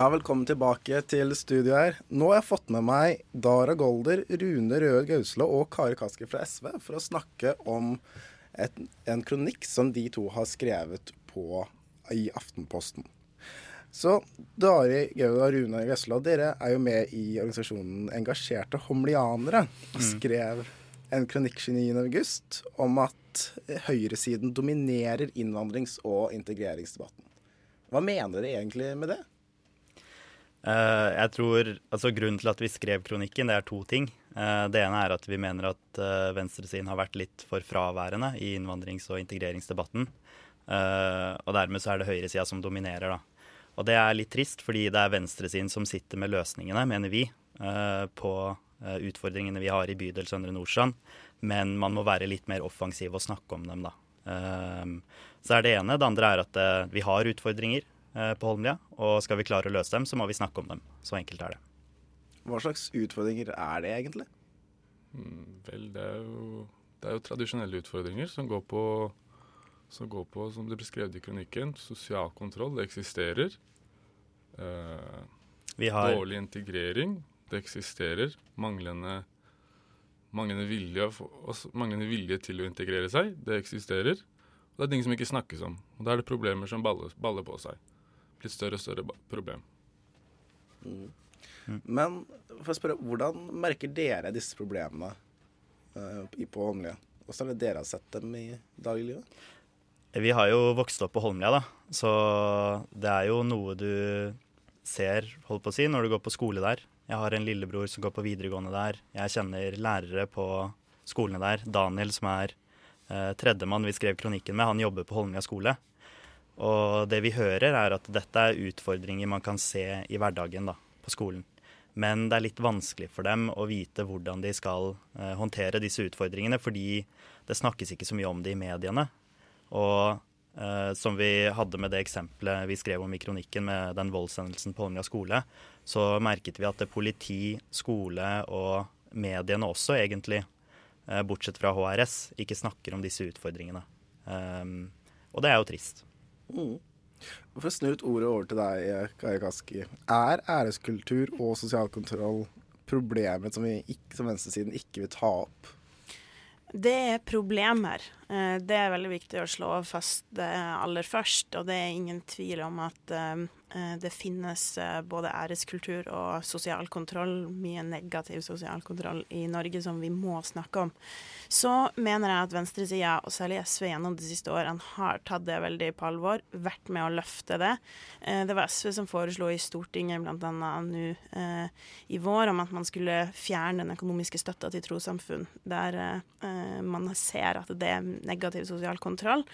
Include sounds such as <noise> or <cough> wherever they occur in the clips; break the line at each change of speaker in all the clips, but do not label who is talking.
Ja, Velkommen tilbake til studio her. Nå har jeg fått med meg Dara Golder, Rune Røe Gausle og Kari Kaski fra SV for å snakke om et, en kronikk som de to har skrevet på i Aftenposten. Så Dari Gaula Rune Gausle, dere er jo med i organisasjonen Engasjerte homlianere. Og skrev en kronikk 29. august om at høyresiden dominerer innvandrings- og integreringsdebatten. Hva mener dere egentlig med det?
Eh, jeg tror, altså Grunnen til at vi skrev kronikken, det er to ting. Eh, det ene er at vi mener at uh, venstresiden har vært litt for fraværende i innvandrings- og integreringsdebatten. Eh, og dermed så er det høyresida som dominerer, da. Og det er litt trist, fordi det er venstresiden som sitter med løsningene, mener vi, eh, på eh, utfordringene vi har i bydel Søndre Nordstrand. Men man må være litt mer offensiv og snakke om dem, da. Eh, så er det ene. Det andre er at eh, vi har utfordringer eh, på Holmlia, og skal vi klare å løse dem, så må vi snakke om dem. Så enkelt er det.
Hva slags utfordringer er det egentlig?
Vel, det er jo, det er jo tradisjonelle utfordringer som går på som går på, som det ble skrevet i kronikken, sosial kontroll. Det eksisterer. Eh,
Vi har
Dårlig integrering. Det eksisterer. Manglende, manglende, vilje, manglende vilje til å integrere seg. Det eksisterer. Og det er ting som ikke snakkes om. Og da er det problemer som baller, baller på seg. Blitt større og større problem. Mm. Mm.
Men for å spørre, hvordan merker dere disse problemene uh, på Holmlia? Hvordan er det dere har sett dem i dagliglivet?
Vi har jo vokst opp på Holmlia, da. Så det er jo noe du ser, holdt på å si, når du går på skole der. Jeg har en lillebror som går på videregående der. Jeg kjenner lærere på skolene der. Daniel, som er eh, tredjemann vi skrev kronikken med, han jobber på Holmlia skole. Og det vi hører, er at dette er utfordringer man kan se i hverdagen da, på skolen. Men det er litt vanskelig for dem å vite hvordan de skal eh, håndtere disse utfordringene, fordi det snakkes ikke så mye om det i mediene. Og eh, som vi hadde med det eksempelet vi skrev om i kronikken med den voldshendelsen på Holmlia skole, så merket vi at det politi, skole og mediene også egentlig, eh, bortsett fra HRS, ikke snakker om disse utfordringene. Um, og det er jo trist.
For å snu ut ordet over til deg, Kaja Kaski. Er æreskultur og sosial kontroll problemet som, vi ikke, som venstresiden ikke vil ta opp?
Det er problemer. Eh, Det er veldig viktig å slå fast det aller først. Og det er ingen tvil om at eh, det finnes eh, både æreskultur og sosial kontroll, mye negativ sosial kontroll i Norge som vi må snakke om. Så mener jeg at venstresida, og særlig SV gjennom de siste årene, har tatt det veldig på alvor, vært med å løfte det. Det var SV som foreslo i Stortinget bl.a. nå i vår om at man skulle fjerne den økonomiske støtta til trossamfunn, der man ser at det er negativ sosial kontroll.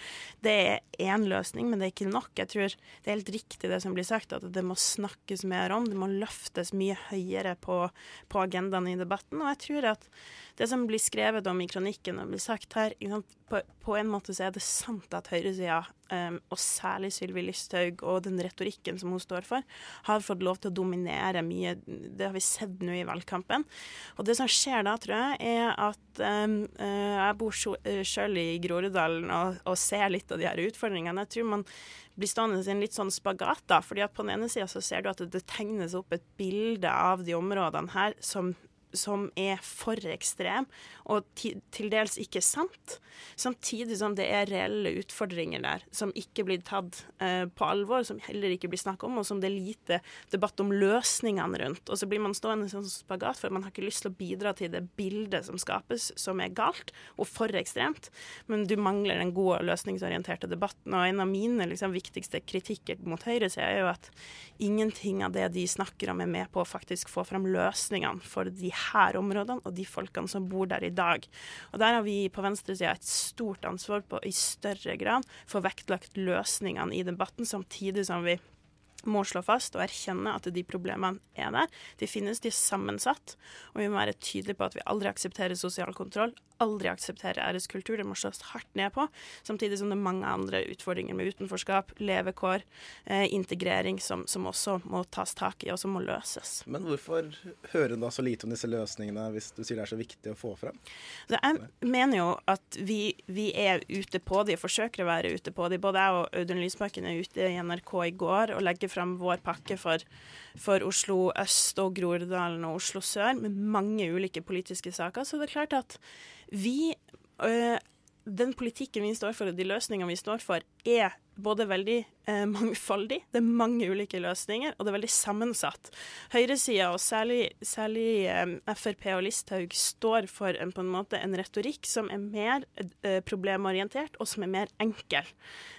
Det er én løsning, men det er ikke nok. Jeg tror det er helt riktig det som blir sagt, at det må snakkes mer om. Det må løftes mye høyere på, på agendaen i debatten. Og jeg tror at det som blir skrevet om i kronikken og blir sagt her, på, på en måte så er det sant at høyresida, um, og særlig Sylvi Listhaug og den retorikken som hun står for, har fått lov til å dominere mye. Det har vi sett nå i valgkampen. Og det som skjer da, tror jeg, er at um, Jeg bor sjøl i Groruddalen og, og ser litt av de her utfordringene. Jeg tror man blir stående i en litt sånn spagat, da. fordi at på den ene sida så ser du at det tegnes opp et bilde av de områdene her som som er for ekstrem og ti, til dels ikke sant. Samtidig som det er reelle utfordringer der som ikke blir tatt eh, på alvor, som heller ikke blir snakket om, og som det er lite debatt om løsningene rundt. Og så blir man stående sånn spagat, for man har ikke lyst til å bidra til det bildet som skapes, som er galt og for ekstremt, men du mangler den gode løsningsorienterte debatten. Og en av mine liksom, viktigste kritikker mot høyresida er jo at ingenting av det de snakker om, er med på å faktisk få fram løsningene for de her områdene og de folkene som bor der i dag. Og der har vi på venstresida et stort ansvar på i større grad få vektlagt løsningene i debatten, samtidig som vi må slå fast og erkjenne at de problemene er der. De finnes, de er sammensatt. Og vi må være tydelige på at vi aldri aksepterer sosial kontroll, aldri aksepterer æreskultur. Det må slås hardt ned på. Samtidig som det er mange andre utfordringer med utenforskap, levekår, eh, integrering som, som, også må tas tak i, og som må løses.
Men hvorfor hører hun da så lite om disse løsningene, hvis du sier det er så viktig å få frem?
Så jeg mener jo at vi, vi er ute på de, forsøker å være ute på de. Både jeg og Audun Lysbakken er ute i NRK i går og legger fram vår pakke for, for Oslo øst og Groruddalen og Oslo sør, med mange ulike politiske saker. Så det er klart at vi øh, Den politikken vi står for, og de løsningene vi står for, er både veldig eh, <laughs> mangfoldig, det er mange ulike løsninger, og det er veldig sammensatt. Høyresida, og særlig, særlig eh, Frp og Listhaug, står for en, på en måte en retorikk som er mer eh, problemorientert, og som er mer enkel.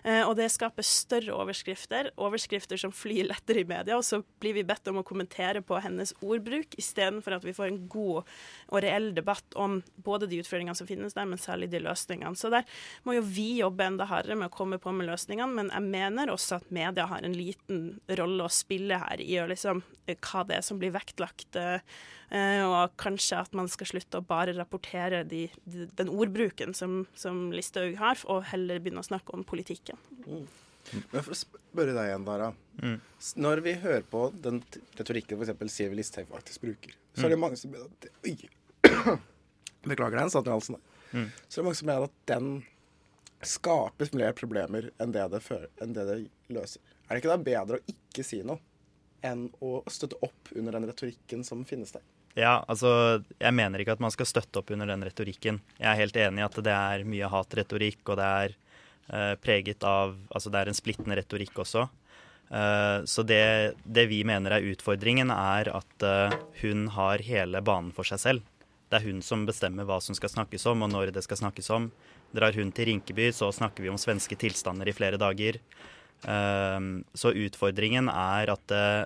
Eh, og det skaper større overskrifter, overskrifter som flyr lettere i media, og så blir vi bedt om å kommentere på hennes ordbruk, istedenfor at vi får en god og reell debatt om både de utfordringene som finnes der, men særlig de løsningene. Så der må jo vi jobbe enda hardere med å komme på med løsningene, men jeg mener også at media har en liten rolle å spille her i å liksom, eh, hva det er som blir vektlagt. Uh, og kanskje at man skal slutte å bare rapportere de, de, den ordbruken som, som Listhaug har, og heller begynne å snakke om politikken.
Mm. Men for å spørre deg igjen, Dara. Mm. Når vi hører på den retorikken f.eks. Siv Listhaug faktisk bruker, så er det mm. mange som mener at Oi! <clears throat> Beklager den, satt i halsen. Mm. Så er det mange som mener at den skaper flere problemer enn det det, fører, enn det det løser. Er det ikke da bedre å ikke si noe enn å støtte opp under den retorikken som finnes der?
Ja, altså, jeg mener ikke at man skal støtte opp under den retorikken. Jeg er helt enig i at det er mye hatretorikk, og det er uh, preget av Altså, det er en splittende retorikk også. Uh, så det, det, vi mener er utfordringen, er at uh, hun har hele banen for seg selv. Det er hun som bestemmer hva som skal snakkes om, og når det skal snakkes om. Drar hun til Rinkeby, så snakker vi om svenske tilstander i flere dager. Ehm, så utfordringen er at eh,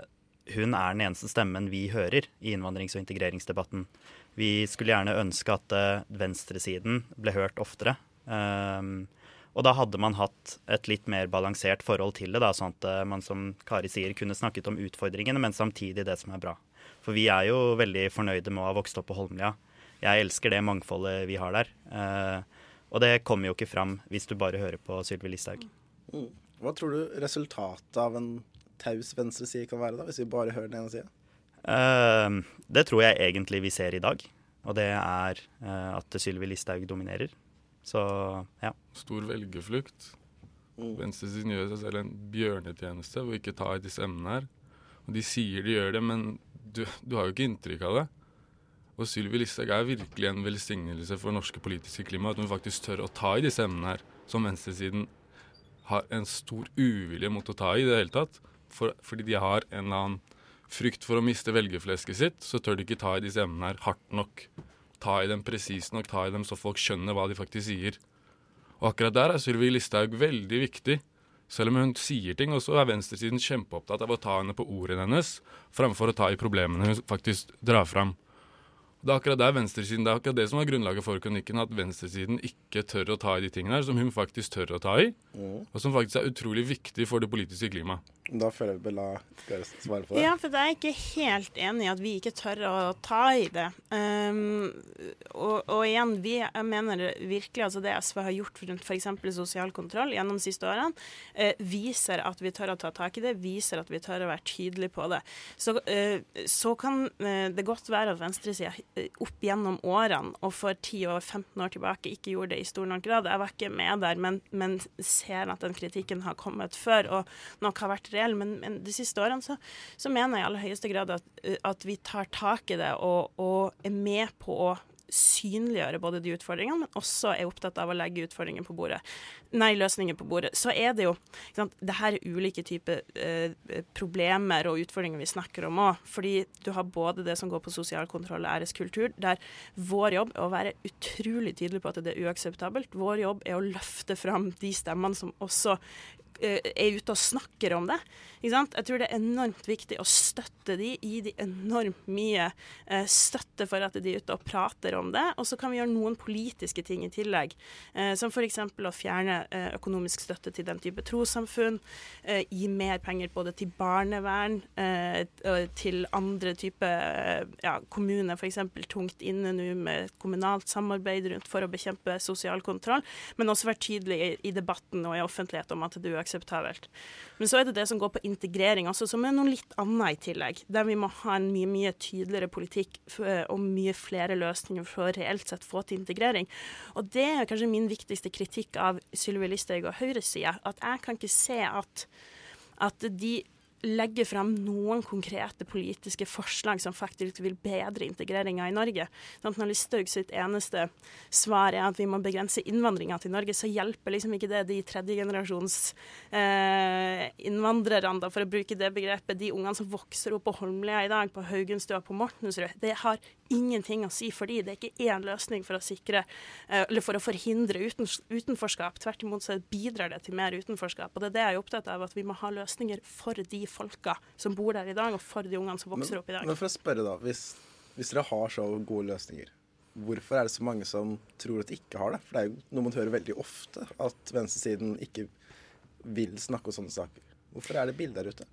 hun er den eneste stemmen vi hører i innvandrings- og integreringsdebatten. Vi skulle gjerne ønske at eh, venstresiden ble hørt oftere. Ehm, og da hadde man hatt et litt mer balansert forhold til det, da, sånn at eh, man som Kari sier, kunne snakket om utfordringene, men samtidig det som er bra. For vi er jo veldig fornøyde med å ha vokst opp på Holmlia. Jeg elsker det mangfoldet vi har der. Og det kommer jo ikke fram hvis du bare hører på Sylvi Listhaug.
Mm. Hva tror du resultatet av en taus venstreside kan være, da, hvis vi bare hører den ene sida?
Uh, det tror jeg egentlig vi ser i dag. Og det er uh, at Sylvi Listhaug dominerer. Så ja.
Stor velgerflukt. Mm. Venstresiden gjør seg selv en bjørnetjeneste ved å ikke ta i disse emnene her. Og de sier de gjør det, men du, du har jo ikke inntrykk av det. Og Sylvi Listhaug er virkelig en velsignelse for norske politiske klima. At hun faktisk tør å ta i disse emnene her, som venstresiden har en stor uvilje mot å ta i i det hele tatt. For, fordi de har en eller annen frykt for å miste velgerflesket sitt, så tør de ikke ta i disse emnene her hardt nok. Ta i dem presist nok, ta i dem så folk skjønner hva de faktisk sier. Og akkurat der er Sylvi Listhaug veldig viktig. Selv om hun sier ting, og så er venstresiden kjempeopptatt av å ta henne på ordene hennes, framfor å ta i problemene hun faktisk drar fram. Det er akkurat der venstresiden, det er akkurat det som er grunnlaget for kronikken, at venstresiden ikke tør å ta i de tingene her, som hun faktisk tør å ta i, mm. og som faktisk er utrolig viktig for det politiske klimaet.
Da føler jeg Bella skal svare på det.
Ja, for jeg er ikke helt enig i at vi ikke tør å ta i det. Um, og, og, igjen, vi, jeg mener virkelig altså det SV har gjort rundt f.eks. sosial kontroll gjennom de siste årene, uh, viser at vi tør å ta tak i det, viser at vi tør å være tydelige på det. Så, uh, så kan uh, det godt være at venstresida opp gjennom årene og for 10 og 15 år tilbake ikke gjorde det i stor nok grad. Jeg var ikke med der, men, men ser at den kritikken har kommet før, og nok har vært reell. Men, men de siste årene så, så, mener jeg i aller høyeste grad at, at vi tar tak i det og, og er med på å synliggjøre både de utfordringene, men også er opptatt av å legge utfordringer på bordet. Nei, løsninger på bordet. Så er det jo sant, Det her er ulike typer eh, problemer og utfordringer vi snakker om òg. Fordi du har både det som går på sosial kontroll og æreskultur, der vår jobb er å være utrolig tydelig på at det er uakseptabelt. Vår jobb er å løfte fram de stemmene som også er ute og snakker om det. Jeg tror det er enormt viktig å støtte de, gi de enormt mye eh, støtte for at de er ute og prater om det. Og så kan vi gjøre noen politiske ting i tillegg, eh, som f.eks. å fjerne økonomisk støtte til den type trossamfunn, gi mer penger både til barnevern, til andre typer ja, kommuner f.eks. tungt inne nå med kommunalt samarbeid rundt for å bekjempe sosial kontroll, men også være tydelig i debatten og i offentlighet om at det er uakseptabelt. Men så er det det som går på integrering også, som er noe litt annet i tillegg. Der vi må ha en mye, mye tydeligere politikk og mye flere løsninger for å reelt sett få til integrering. Og det er kanskje min viktigste kritikk av Sylvi Listhaug og høyresida. At jeg kan ikke se at, at de legge frem noen konkrete politiske forslag som faktisk vil bedre integreringa i Norge. Sånn når Listhaug sitt eneste svar er at vi må begrense innvandringa til Norge, så hjelper liksom ikke det de tredjegenerasjons eh, innvandrerne, for å bruke det begrepet, de ungene som vokser opp på Holmlia i dag, på Haugenstua, på Mortensrud. Det har ingenting å si fordi det er ikke én løsning for å sikre, eh, eller for å forhindre uten, utenforskap. Tvert imot så bidrar det til mer utenforskap. Og det er det jeg er opptatt av, at vi må ha løsninger for de folka som bor der i dag, og for de ungene som vokser
men,
opp i dag.
Men for å spørre da, hvis, hvis, dere har så gode løsninger, hvorfor er det så mange som tror at de ikke har det? For det er jo noe man hører veldig ofte, at venstresiden ikke vil snakke om sånne saker. Hvorfor er det bilde der ute?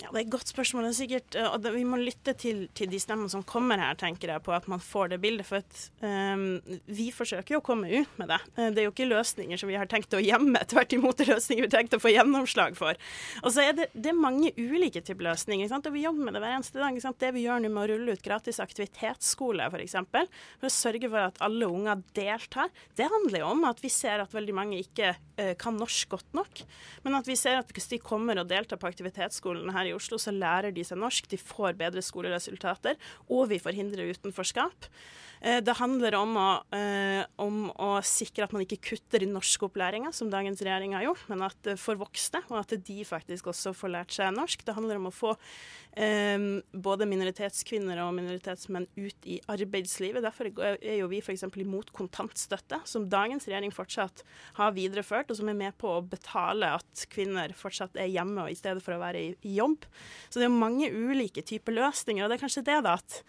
Ja, Det er et godt spørsmål. Det er sikkert, eh, og det, Vi må lytte til, til, de stemmene som kommer her, tenker jeg, på at man får det bildet. For at, um, vi forsøker jo å komme ut med det. Eh, det er jo ikke løsninger som vi har tenkt å gjemme. <laughs> Tvert imot er løsninger vi har tenkt å få gjennomslag for. Og så er det, det er mange ulike typer løsninger. og Vi jobber med det hver eneste dag. Det vi gjør nå med å rulle ut gratis aktivitetsskole, f.eks., for, for å sørge for at alle unger deltar, det handler jo om at vi ser at veldig mange ikke uh, kan norsk godt nok. Men at vi ser at hvis de kommer å delta på aktivitetsskolen her i Oslo, så lærer de seg norsk, de får bedre skoleresultater, og vi forhindrer utenforskap. Eh, det handler om å, eh, om å, sikre at man ikke kutter i norskopplæringa, som dagens regjering har gjort, men at for voksne, og at de faktisk også får lært seg norsk. Det handler om å få eh, både minoritetskvinner og minoritetsmenn ut i arbeidslivet. Derfor er jo vi f.eks. imot kontantstøtte, som dagens regjering fortsatt har videreført, og som er med på å betale at kvinner fortsatt er hjemme i stedet for å være i jobb. Så det er mange ulike typer løsninger, og det er kanskje det da at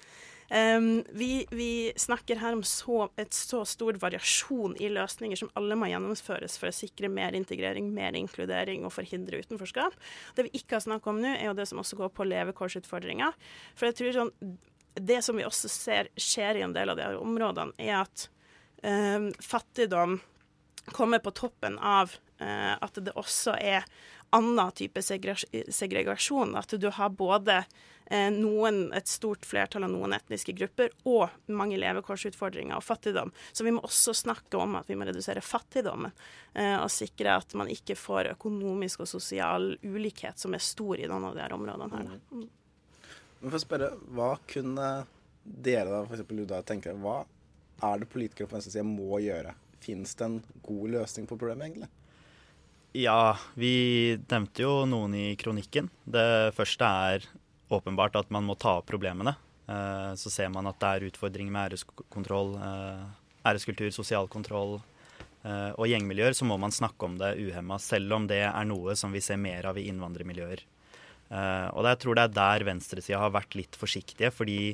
Um, vi, vi, snakker her om så, et så stor variasjon i løsninger som alle må gjennomføres for å sikre mer integrering, mer inkludering og forhindre utenforskap. Det vi ikke har snakket om nå, er jo det som også går på levekårsutfordringer. For jeg tror sånn, Det som vi også ser skjer i en del av de områdene, er at um, fattigdom kommer på toppen av uh, at det også er annen type segregasjon. At du har både noen, et stort flertall av noen etniske grupper og mange levekårsutfordringer og fattigdom. Så vi må også snakke om at vi må redusere fattigdommen eh, og sikre at man ikke får økonomisk og sosial ulikhet som er stor i noen av de her områdene her. Mm.
Men for å spørre, hva kunne dere da, f.eks. Luda, tenke hva er det politikere på venstresida må gjøre? Fins det en god løsning på problemet, egentlig?
Ja, vi nevnte jo noen i kronikken. Det første er åpenbart at man må ta opp problemene. Eh, så ser man at det er utfordringer med æreskontroll, eh, æreskultur, sosial kontroll eh, og gjengmiljøer, så må man snakke om det uhemma, selv om det er noe som vi ser mer av i innvandrermiljøer. Og jeg tror det er der venstresida har vært litt forsiktige, fordi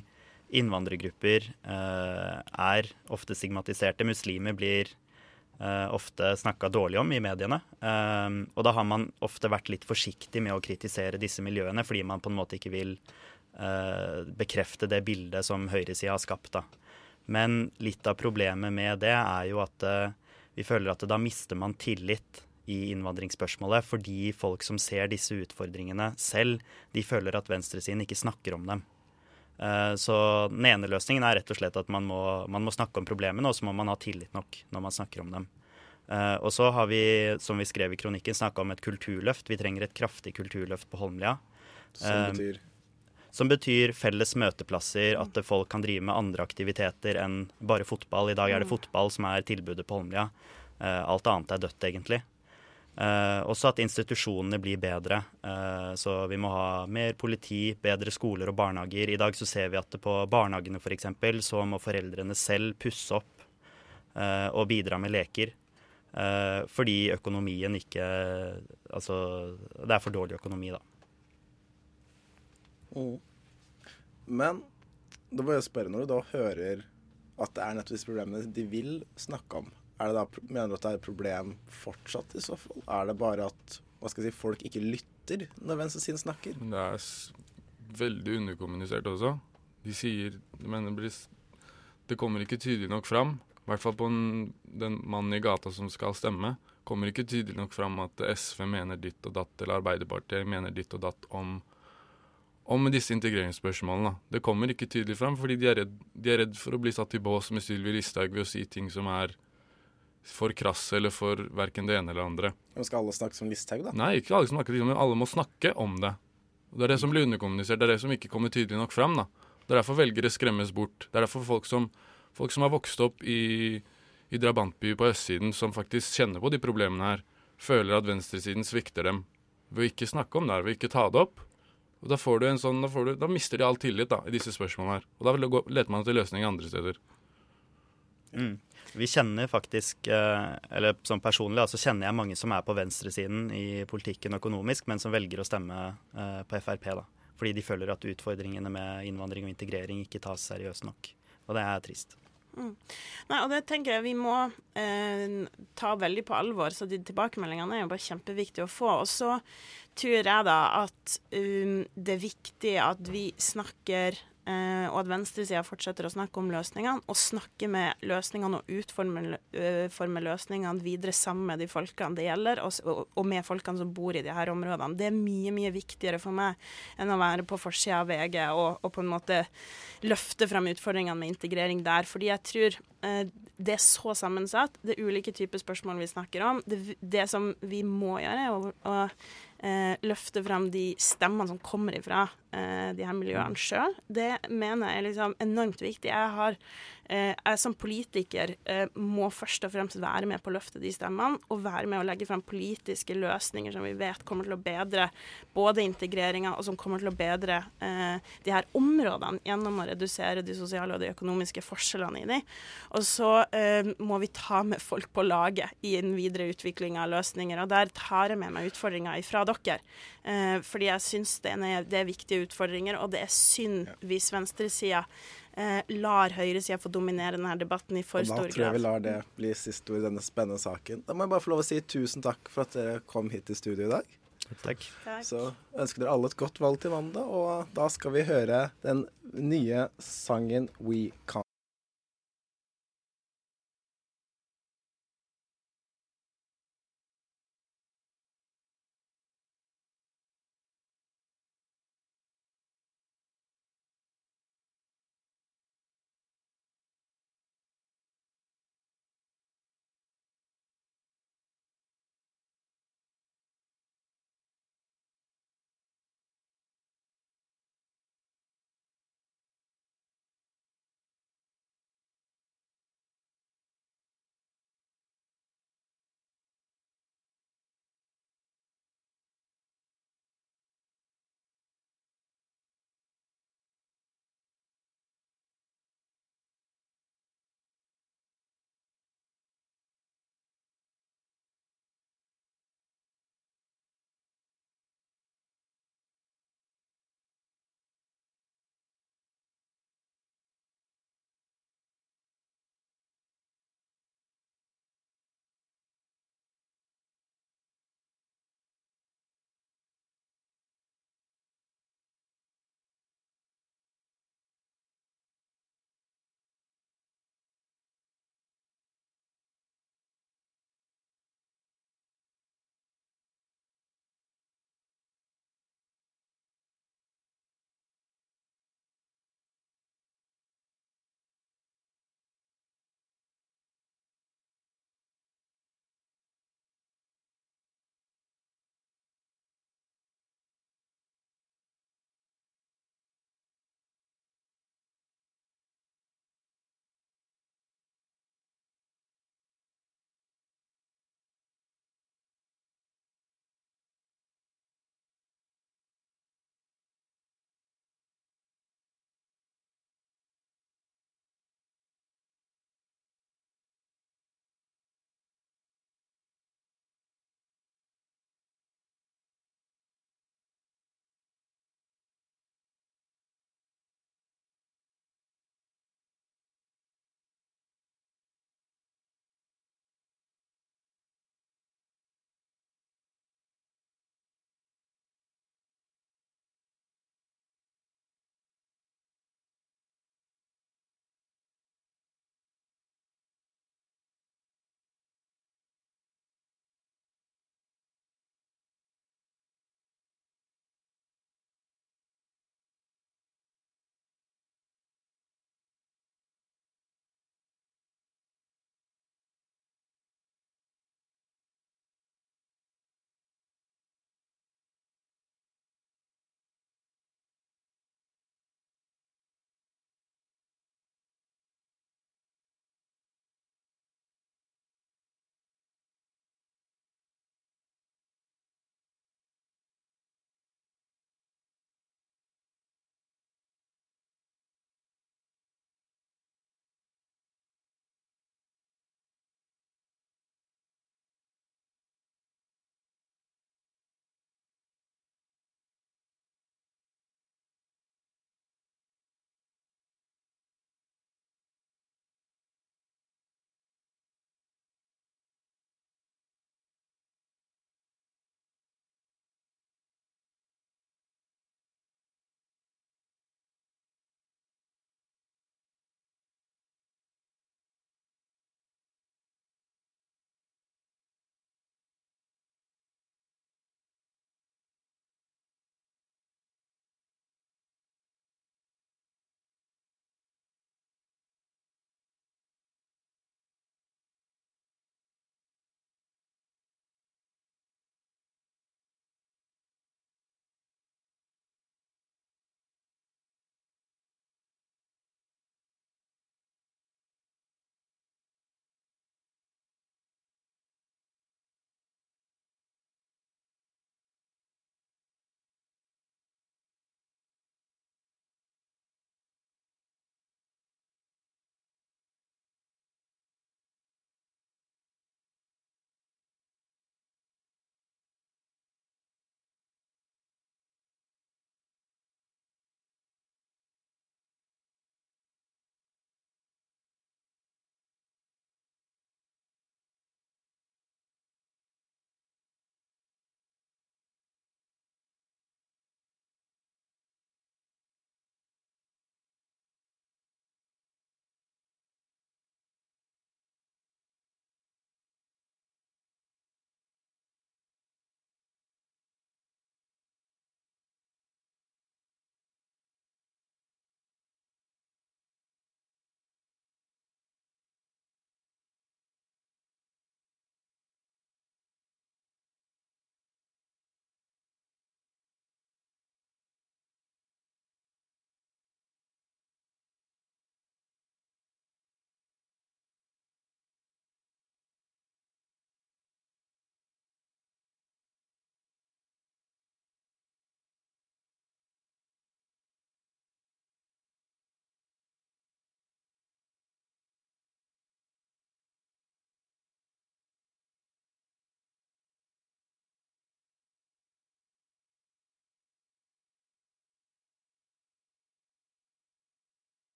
innvandrergrupper er ofte stigmatiserte. Muslimer blir ofte snakka dårlig om i mediene. Uh, og da har man ofte vært litt forsiktig med å kritisere disse miljøene, fordi man på en måte ikke vil uh, bekrefte det bildet som høyresida har skapt. da. Men litt av problemet med det er jo at vi føler at da mister man tillit i innvandringsspørsmålet, fordi folk som ser disse utfordringene selv, de føler at venstresiden ikke snakker om dem. Eh, så den ene løsningen er rett og slett at man må, man må snakke om problemene, og så må man ha tillit nok når man snakker om dem. Uh, og så har vi, som vi skrev i kronikken, snakka om et kulturløft. Vi trenger et kraftig kulturløft på Holmlia.
Som eh, betyr?
som betyr felles møteplasser, at folk kan drive med andre aktiviteter enn bare fotball. I dag er det mm. fotball som er tilbudet på Holmlia. alt annet er dødt, egentlig. Uh, også at institusjonene blir bedre. Eh, så vi må ha mer politi, bedre skoler og barnehager. I dag så ser vi at på barnehagene f.eks. For så må foreldrene selv pusse opp eh, og bidra med leker. fordi økonomien ikke Altså, det er for dårlig økonomi, da.
Mm. Men da må jeg spørre, når du da hører at det er nettopp disse problemene de vil snakke om, er det da, mener du at det er et problem fortsatt i så fall? Er det bare at hva skal jeg si, folk ikke lytter når venstresiden snakker?
Det er veldig underkommunisert også. De sier men det, det kommer ikke tydelig nok fram. I hvert fall på en, den mannen i gata som skal stemme. Kommer ikke tydelig nok fram at SV mener ditt og datt, eller Arbeiderpartiet mener ditt og datt om, om disse integreringsspørsmålene. Det kommer ikke tydelig fram, fordi de er redd, de er redd for å bli satt i bås med Sylvi Listhaug ved å si ting som er for krasse eller for verken det ene eller det andre.
Men skal alle snakke som Listhaug, da?
Nei, ikke alle snakker men. Alle må snakke om det. Det er det som blir underkommunisert, det er det som ikke kommer tydelig nok fram. da. Det er derfor velgere skremmes bort. Det er derfor folk som, folk som har vokst opp i, i drabantby på østsiden, som faktisk kjenner på de problemene her, føler at venstresiden svikter dem ved å ikke snakke om det her, ved å ikke ta det opp. Og Da, får du en sånn, da, får du, da mister de all tillit da, i disse spørsmålene her. Og Da leter man etter løsninger andre steder.
Mm. Vi kjenner faktisk, eh, eller sånn personlig, altså kjenner jeg mange som er på venstresiden i politikken økonomisk, men som velger å stemme eh, på Frp. da. Fordi de føler at utfordringene med innvandring og integrering ikke tas seriøst nok. Og det er trist.
Nei, og det tenker jeg vi må eh, ta veldig på alvor, så de tilbakemeldingene er jo bare kjempeviktige å få. Og så tror jeg da at um, det er viktig at vi snakker og at venstresida fortsetter å snakke om løsningene, og snakke med løsningene og utforme løsningene videre sammen med de folkene det gjelder, og, og, med folkene som bor i de her områdene. Det er mye, mye viktigere for meg enn å være på forsida av VG og, og på en måte løfte frem utfordringene med integrering der. Fordi jeg tror eh, det er så sammensatt. Det er ulike typer spørsmål vi snakker om. Det, det som vi må gjøre, er å eh, løfte frem de stemmene som kommer ifra eh, de her miljøene sjøl. Det mener jeg er liksom enormt viktig. Jeg har jeg som politiker eh, må først og fremst være med på å løfte de stemmene, og være med å legge frem politiske løsninger som vi vet kommer til å bedre både integreringa, og som kommer til å bedre eh, de her områdene gjennom å redusere de sosiale og de økonomiske forskjellene i de. Og så eh, må vi ta med folk på laget i den videre utviklinga av løsninger, og der tar jeg med meg utfordringer ifra dere. Eh, fordi jeg syns det, det er viktige utfordringer, og det er synd hvis venstresida eh, lar høyresida få dominere denne debatten i for stor
Og da tror jeg vi lar det bli siste ord i denne spennende saken. Da må jeg bare få lov å si tusen takk for at dere kom hit til studio i dag.
Takk.
Så ønsker dere alle et godt valg til mandag, og da skal vi høre den nye sangen We Can.